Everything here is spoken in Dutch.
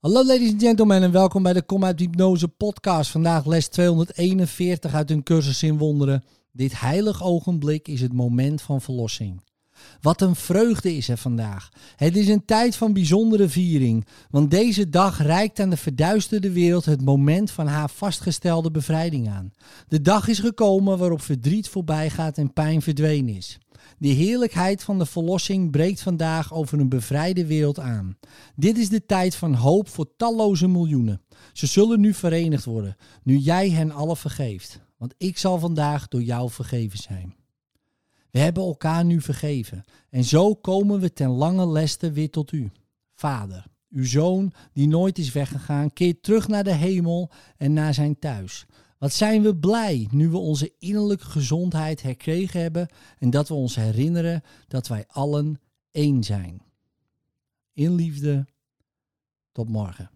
Hallo ladies and gentlemen en welkom bij de Kom uit Hypnose podcast. Vandaag les 241 uit een cursus in wonderen. Dit heilig ogenblik is het moment van verlossing. Wat een vreugde is er vandaag. Het is een tijd van bijzondere viering, want deze dag reikt aan de verduisterde wereld het moment van haar vastgestelde bevrijding aan. De dag is gekomen waarop verdriet voorbij gaat en pijn verdwenen is. De heerlijkheid van de verlossing breekt vandaag over een bevrijde wereld aan. Dit is de tijd van hoop voor talloze miljoenen. Ze zullen nu verenigd worden, nu jij hen alle vergeeft. Want ik zal vandaag door jou vergeven zijn. We hebben elkaar nu vergeven en zo komen we ten lange leste weer tot u. Vader, uw zoon die nooit is weggegaan, keert terug naar de hemel en naar zijn thuis. Wat zijn we blij nu we onze innerlijke gezondheid herkregen hebben en dat we ons herinneren dat wij allen één zijn. In liefde, tot morgen.